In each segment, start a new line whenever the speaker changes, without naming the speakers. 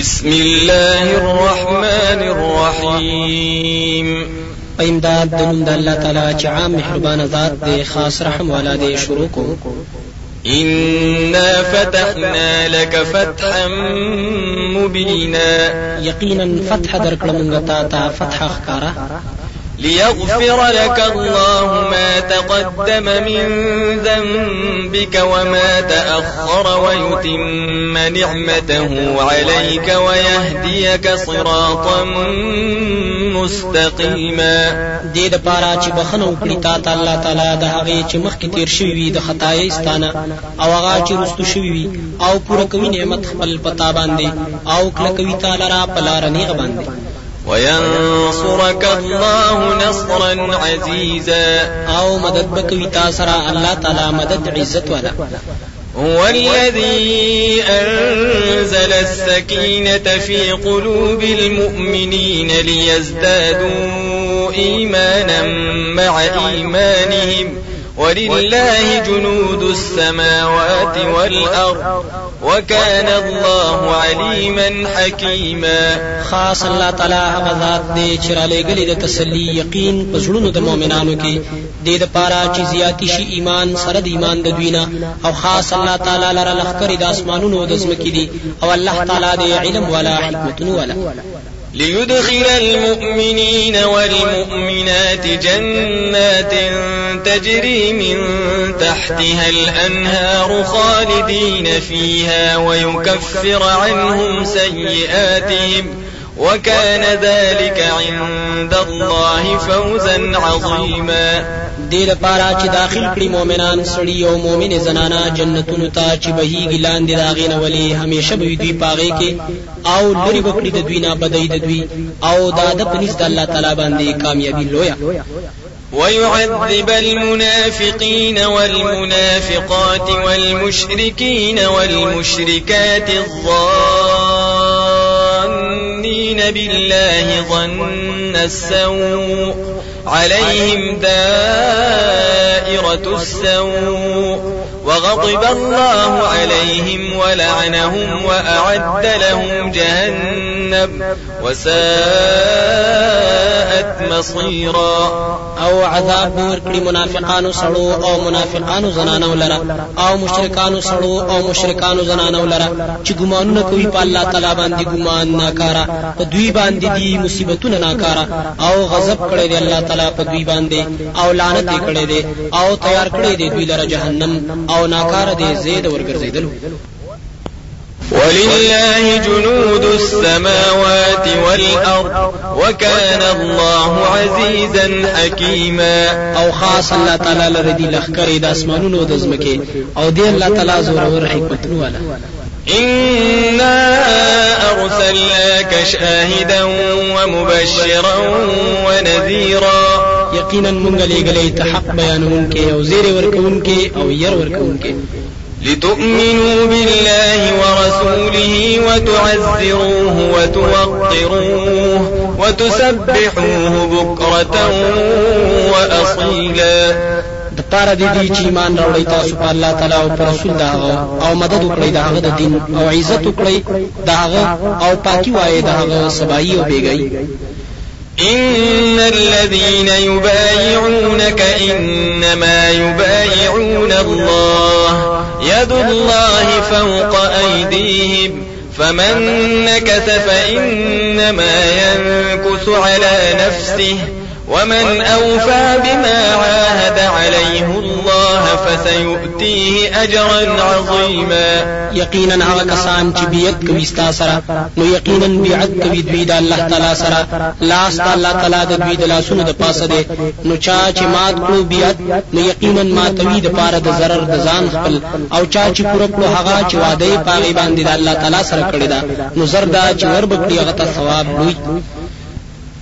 بسم الله الرحمن الرحيم په
داد دنون دا الله تعالى چې محربان ذات دي خاص رحم والا دي شروكو
إنا فتحنا لك فتحا مبينا
يقينا فتح درکړه مونږ ته فتح خكارا
ليغفر لك الله ما تقدم من ذنبك وما تأخر ويتم نعمته عليك ويهديك صراطا مستقيما
دې د پاره چې بخنه وکړي تا ته الله تعالی د هغه چې مخکې تیر شوی وي د خدای ستانه او هغه چې رستو شوی وي او پوره کوي نعمت خپل پتا باندې او کله کوي تعالی را پلار نه باندې
وينصرك الله نصرا عزيزا
او
مدد بكوي تاسرا الله تعالى مدد عزت ولا هو الذي أنزل السكينة في قلوب المؤمنين ليزدادوا إيمانا مع إيمانهم ولله جنود السماوات والأرض وكان الله عليما حكيما
خاص الله تعالی هغه ذات دی چې را لګلې د تسلی یقین په زړونو د مؤمنانو کې د دې لپاره چې زیاتی شي ایمان سره د ایمان د دوینا او خاص الله تعالی لره لخر د اسمانونو د زمکې دی او الله تعالی د علم ولا حکمت ولا
ليدخل المؤمنين والمؤمنات جنات تجري من تحتها الأنهار خالدين فيها ويكفر عنهم سيئاتهم وكان ذلك عند الله فوزا عظيما
دې لپاره چې داخل کړي مؤمنان سړي او مؤمنې زنانا جنتونو ته چې بهيږي لاندې د هغې نه ولې همیشه به دوی پاغې کې او لرې وکړي د دوی نه بدۍ د دوی او دا د پنځ د الله تعالی باندې کامیابی لویا
ويعذب المنافقين والمنافقات والمشركين والمشركات الظالمين المؤمنين بالله ظن السوء عليهم دائرة السوء وغضب الله عليهم ولعنهم وأعد لهم جهنم وساءت مصيرا
او عذاب نور کړي منافقانو سړو او منافقانو زنانو لرا او مشرکانو سړو او مشرکانو زنانو لرا چې ګمان نه کوي په الله تعالی باندې ګمان نه کارا په دوی باندې دي مصیبتونه نه کارا او غضب کړي دی الله تعالی په دوی باندې او لعنت کړي دی او تیار کړي دی دوی لرا جهنم او ناکار دی زید ورګرځیدل
ولله جنود السماوات والأرض وكان الله عزيزا حكيما
او خاص الله تعالی لره دی لخر د اسمانونو د زمکه او دی الله تعالی زور او حکمتونو والا
إنا أرسلناك شاهدا ومبشرا ونذيرا
یقینا مونږ لېګلې ته حق بیانونکې او زیر ورکونکې او ير ورکونکې
لتؤمنوا بالله ورسوله وتعزروه وتوقروه وتسبحوه بكرة وأصيلا د
پاره د دې چې ایمان راوړی تاسو په الله تعالی او پر رسول دا او مدد وکړي دا هغه د دین او عزت وکړي دا هغه او پاکي وایي دا هغه سبایي او بیګي
إن الذين يبايعونك إنما يبايعون الله يد الله فوق أيديهم فمن نكث فإنما ينكث على نفسه ومن أوفى بما عاهد عليه الله فسيؤتيه أجرا عظيما
يقينا هغه کسان چې بیعت کوي ستا سره نو یقینا بیعت کوي دوی د الله تعالی سره لاس الله تعالی د دوی د لاسونو د پاسه دی نو چا چې مات کړو بیعت نو یقینا ماتوي د پاره د ضرر د ځان خپل او چا چې پوره کړو هغه چې وعده یې پاغي باندې د الله تعالی سره کړی دا نو زردا چې وربکړي هغه ته ثواب لوی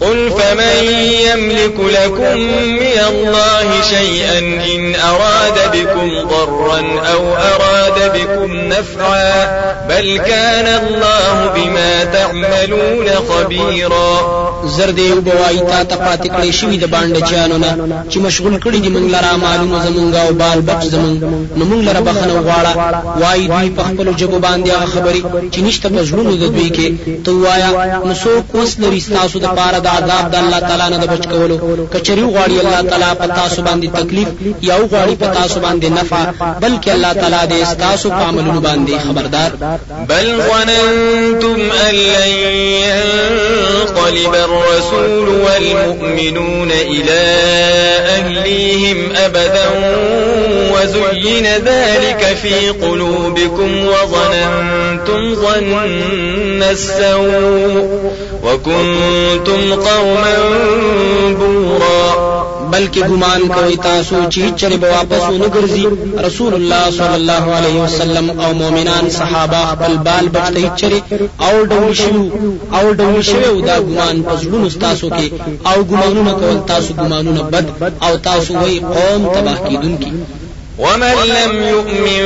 قل فمن يملك لكم من الله شيئا إن أراد بكم ضرا أو أراد بكم نفعا بل كان الله بما تعملون خبيرا
زرد یو بوای تا ته پاتې کړې شوې د باندې چانو نه چې مشغول کړي دي موږ لره معلوم زمونږه او بال بچ زمونږ نو موږ لره بخنه غواړه وای دوی په خپل جبو باندې هغه خبري چې نشته په ژوند د دوی کې تو وایا نو څوک اوس لري تاسو د پاره د عذاب د الله تعالی نه د بچ کولو کچری غواړي الله تعالی په تاسو باندې تکلیف یا غواړي په تاسو باندې نفع بلکې الله تعالی دې تاسو په عملونو باندې خبردار بل ظننتم ان لن ينقلب الرسول
والمؤمنون الى اهليهم ابدا وزين ذلك في قلوبكم وظننتم ظن السوء وكنتم قوما بورا
بلکې ګمان کوي تاسو چې چر به واپس ونګرځي رسول الله صلی الله علیه وسلم او مؤمنان صحابه خپل بال بچی چر او ډول او ډول شو دا ګمان پزړونو تاسو کې او ګمانونه کول تاسو ګمانونه بد او تاسو وای قوم تباه کیدونکي کی
ومن لم يؤمن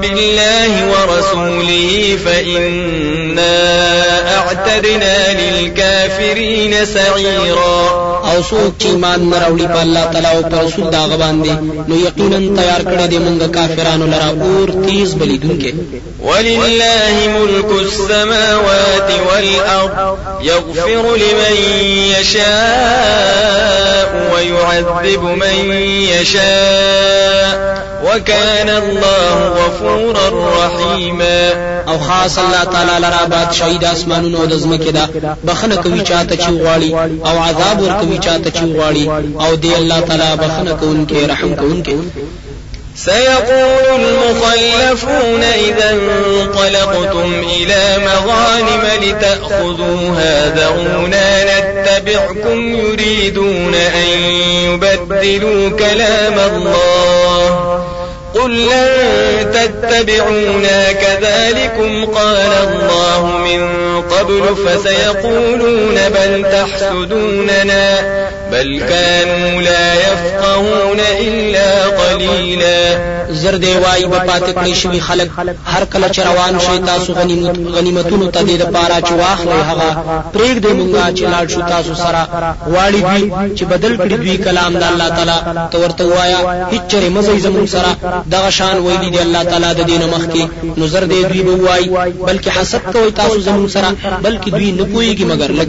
بالله ورسوله فإنا أعتدنا للكافرين سعيرا او
څوک چې مان مراوړي
په الله تعالی او پر رسول داغ باندې نو یقینا تیار کړی دی موږ کافرانو لرا اور تیز بلیدونکې ولله ملك السماوات والارض يغفر لمن يشاء ويعذب من يشاء وكان الله غفورا رحيما
او خاص الله تعالى لرا باد شهيد اسمانونو د زمکه دا بخنه کوي چاته چې او عذاب ور کوي چاته چې او دي الله تعالى تعالی بخنه کوونکې رحم کوونکې
سيقول المخلفون إذا انطلقتم إلى مغانم لتأخذوها ذرونا نتبعكم يريدون أن يبدلوا كلام الله قل لن تتبعونا كذلكم قال الله من قبل فسيقولون بل تحسدوننا بل كانوا لا يفقهون الا قليلا
زرد وای په پاتې کړی شوی خلک هر کله چې روان شي تاسو غنیمت غنیمتونو ته دې لپاره چې واخلې هغه پرېږ دې مونږه چې لاړ شو تاسو سره واړی دوی چې بدل کړی دوی کلام د الله تعالی ته ورته وایا هیڅ چره مزه زمون سره دغه شان ویلی دی الله تعالی د دین مخکي نظر دې دوی وای بلکې حسد کوي تاسو زمون سره بلکې دوی نه پويږي مگر لګ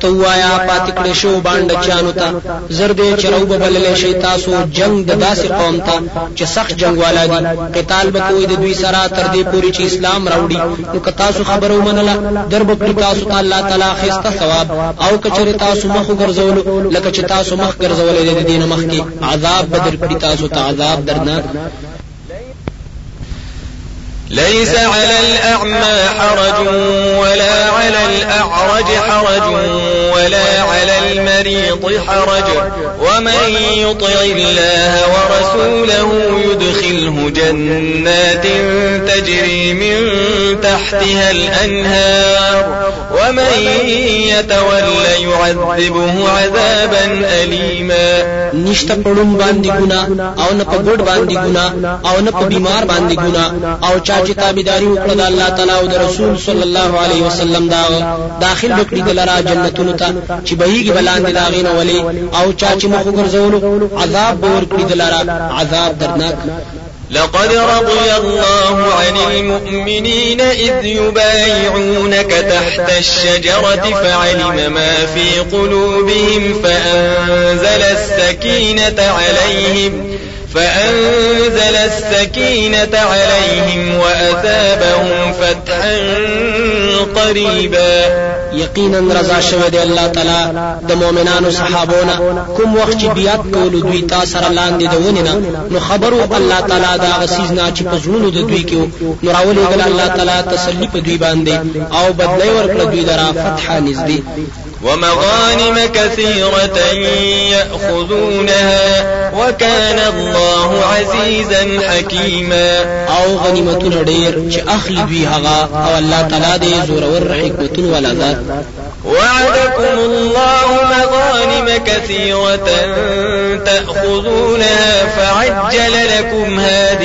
توایا پات کړي شو باندې چانو ته زرد چروب بللې شي تاسو جنگ د داسې قوم ته چې سخت جنگ والا دي قتال به کوي د دوی سره تر دې پوري چې اسلام راوړي نو که تاسو خبرو منله در به کړی تاسو ته الله تعالی خسته ثواب او کچره تاسو مخ ګرځول لکه چې تاسو مخ ګرځولې د دین مخ کې عذاب بدر کړی تاسو ته عذاب درناک
ليس على الأعمى حرج ولا على الأعرج حرج ولا على المريض حرج ومن يطع الله ورسوله يدخله جنات تجري من تحتها الأنهار ومن يتولى يعذبه عذابا أليما
نشتا پڑون باندې او نه په ګډ او نقب په بیمار او چا چې تابعداري وکړه د الله تعالی او د رسول صلی الله علیه وسلم دا داخل وکړي د لرا جنتونو ته چې بهيږي بلاندې داغینه ولي او چا چې مخ وګرځول عذاب به ورکړي د لرا عذاب درناک
لقد رضي الله عن المؤمنين إذ يبايعونك تحت الشجرة فعلم ما في قلوبهم فأنزل السكينة عليهم فأنزل السكينة عليهم وأثابهم فتحا قريبا
یقینا رضا شوه دی الله تعالی د مؤمنانو صحابونه کوم وخت چې بیات کول دوی تا سره لاندې د ونینا نو خبرو الله تعالی دا غسیز نه چې پزړونو د دوی کې نو راولې الله تعالی تسلی په دوی باندې او بدلې ورکړه دوی درا فتح نږدې
ومغانم كثيرة يأخذونها وكان الله عزيزا حكيما
او غنيمة ډیر چې اخلي بها او الله تعالی دې زورور حکمتون ولا ذات
وعدكم الله مغانم كثيرة تأخذونها فعجل لكم هذا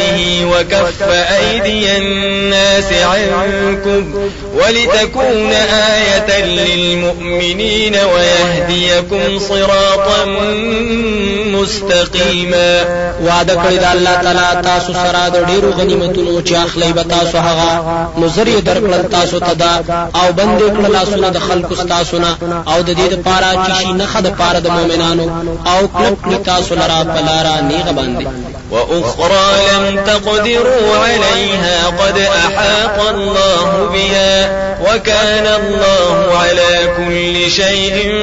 وكف أيدي الناس عنكم ولتكون آية للمؤمنين ويهديكم صراطا مستقيما
وعده کړی د الله تعالی تاسو سره د ډیرو غنیمتونو چې اخلي به تاسو هغه مزری درکړل تاسو ته دا او بندې کړل لاسونه د خلکو تاسو نه او د دې لپاره چې شي نه خد پاره د مؤمنانو او کلک تاسو لرا بلارا نیغه باندې
وأخرى لم تقدروا عليها قد أحاط الله بها وكان الله على كل شيء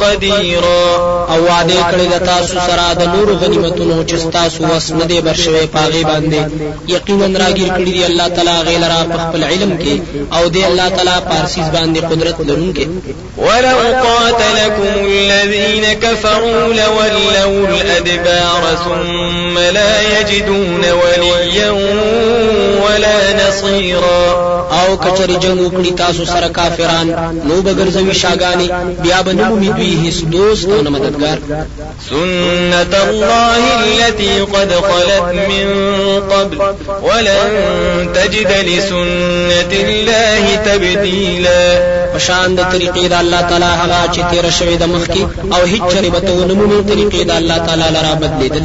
قديرا
او وعده کړی د تاسو سره د نور غنیمتونو چې تاسو وس نه دی برشوي پاغي باندې یقینا راګیر کړی دی الله تعالی غیر را په خپل علم کې او دی الله تعالی پارسیز باندې قدرت لرونکي
ولو قاتلكم الذين كفروا لولوا الادبار ثم لا يجدون وليا ولا نصيرا
او کچری جنگ وکړي تاسو سره کافران نو بغرزوي شاګانی بیا به نمو دوی هیڅ دوست او مددگار
سنت الله التي قد خلت من قبل ولن تجد لسنت الله تبديلا
پشان د طریقې د الله تعالی هغه چې تیر شوی د مخکي او هیڅ چری به تو نمو طریقې د الله تعالی لرا بدلیدل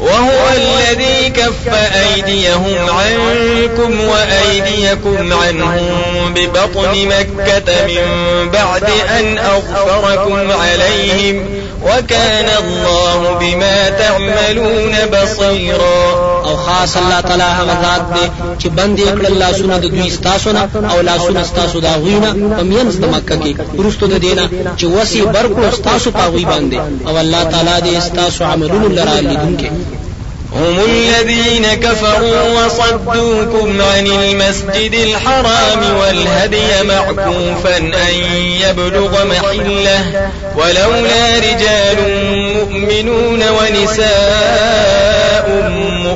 وهو الذي كف أيديهم عنكم وأيديكم عنهم ببطن مكة من بعد أن أغفركم عليهم وكان الله بما تعملون بصيراً
او خاص الله تعالی هغه ذات دی چې بندي بند الله سونه د دوی ستاسو نه او لا سونه ستاسو دا غوینه په مینس د مکه کې ورستو د دینه چې وسی برکو ستاسو په غوی باندې او الله تعالی دې ستاسو عملونو لرا لیدونکي
هم الذين كفروا وصدوكم عن المسجد الحرام والهدي معكوفا أن يبلغ محله ولولا رجال مؤمنون ونساء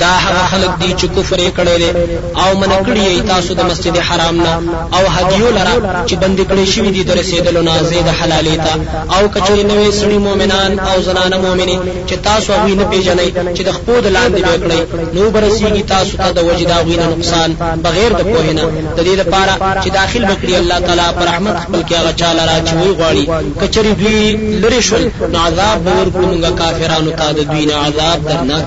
دا هغه خلک دي چې کفر یې کړی او من کړی یې تاسو د مسجد حرام نه او هدیو لرا چې بند کړی شوی دي در رسیدلو نه زید حلالې ته او کچې نوې سړي مؤمنان او زنانه مؤمنې چې تاسو هغه نه پیژنئ چې د خپود لاندې وکړي نو برسیږي تاسو ته د وجدا غوینه نقصان بغیر د پوهې نه د دې لپاره چې داخل بکړي الله تعالی پر رحمت خپل کې هغه چاله را چې وی غواړي کچري دوی لری شول نو عذاب ورکړو موږ کافرانو ته د دوی نه عذاب درناک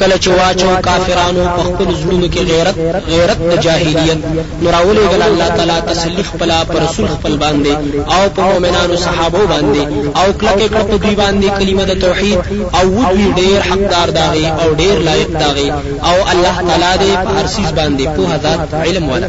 کله چې واچو کافرانو په خپل زړونو کې غیرت غیرت د جاهلیت نوراولې ګل الله تعالی تسلی خپل پر رسول خپل باندې او په مؤمنانو صحابه باندې او کله کې کړه دوی باندې کلمه د توحید او وی ډیر حقدار داغي او ډیر لایق داغي او الله تعالی دې په هر باندې په هزار علم ولا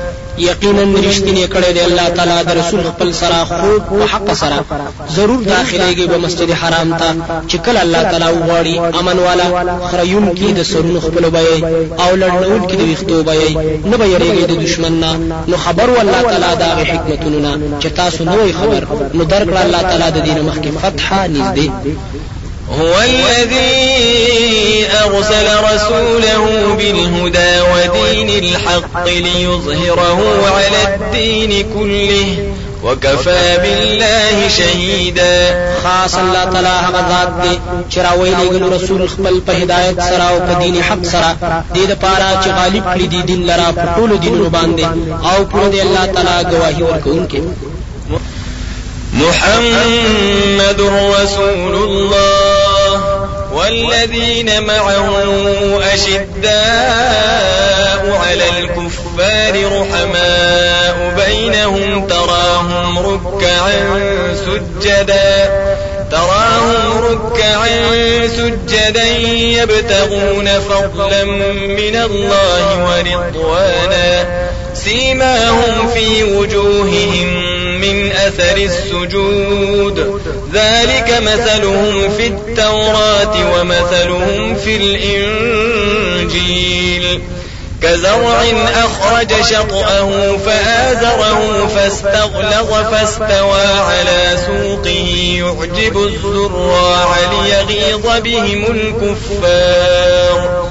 یقینا رښتینی کړی دی الله تعالی د رسول خپل سره خوب او حق سره ضرور داخليږي به مسجد حرام ته چې کله الله تعالی وغواړي امن والا خریون کې د سرونو خپل وبای او لړنول کې د ویختو وبای نه به یریږي د دشمن نه نو خبر والله تعالی دا حکمتونه چې تاسو نوې خبر نو درکړه الله تعالی د دین مخکې فتحه
نږدې هو الذي أرسل رسوله بالهدى ودين الحق ليظهره على الدين كله وكفى بالله شهيدا
خاص الله تعالی هغه ذات دی چې راویلېږي رسول خپل په هدایت سره او په دین حق سره دې لپاره چې غالب کړی دی دین لرا په ټولو دینونو باندې او پر دې الله تعالی
گواهی
ورکوونکی
محمد رسول الله والذين معه أشداء على الكفار رحماء بينهم تراهم ركعا سجدا تراهم ركعا سجدا يبتغون فضلا من الله ورضوانا سيماهم في وجوههم من أثر السجود ذلك مثلهم في التوراة ومثلهم في الإنجيل كزرع أخرج شطأه فآزره فاستغلظ فاستوى على سوقه يعجب الزراع ليغيظ بهم الكفار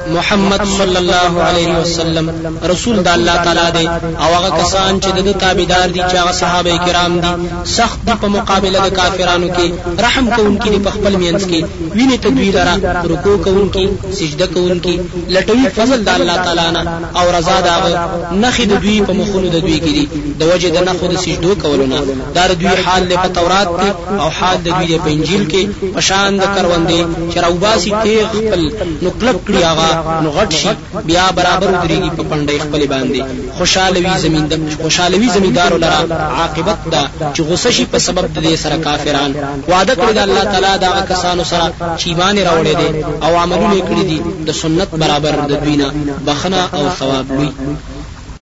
محمد صلی الله علیه وسلم رسول د الله تعالی دی او هغه کسان چې د تابعدار دي چې هغه صحابه کرام دي سخت دي په مقابله د کافرانو کې رحم کوونکي دي په خپل مینس کې ویني تدویر را رکوع کوونکي سجده کوونکي لټوي فضل د الله تعالی نه او رضا دا نخي د دوی په مخونو د دوی کې دي د وجه د نخو د سجدو کولونه دا د دوی حال له تورات کې او حال د دوی په انجیل کې پشان د کروندې چې راوباسي تیغ خپل نو کلب کړی هغه نو غټ شي بیا برابر درېږي په پندې خپل باندې خوشاله وي زمیندار خوشاله وي زمیندار لرا عاقبت دا چې غوسه شي په سبب د دې سره کافران وعده کړی د الله تعالی دا کسانو سره چې ایمان راوړي دي او عملونه کړی دي د سنت برابر د دوی نه بخنه او ثواب لوي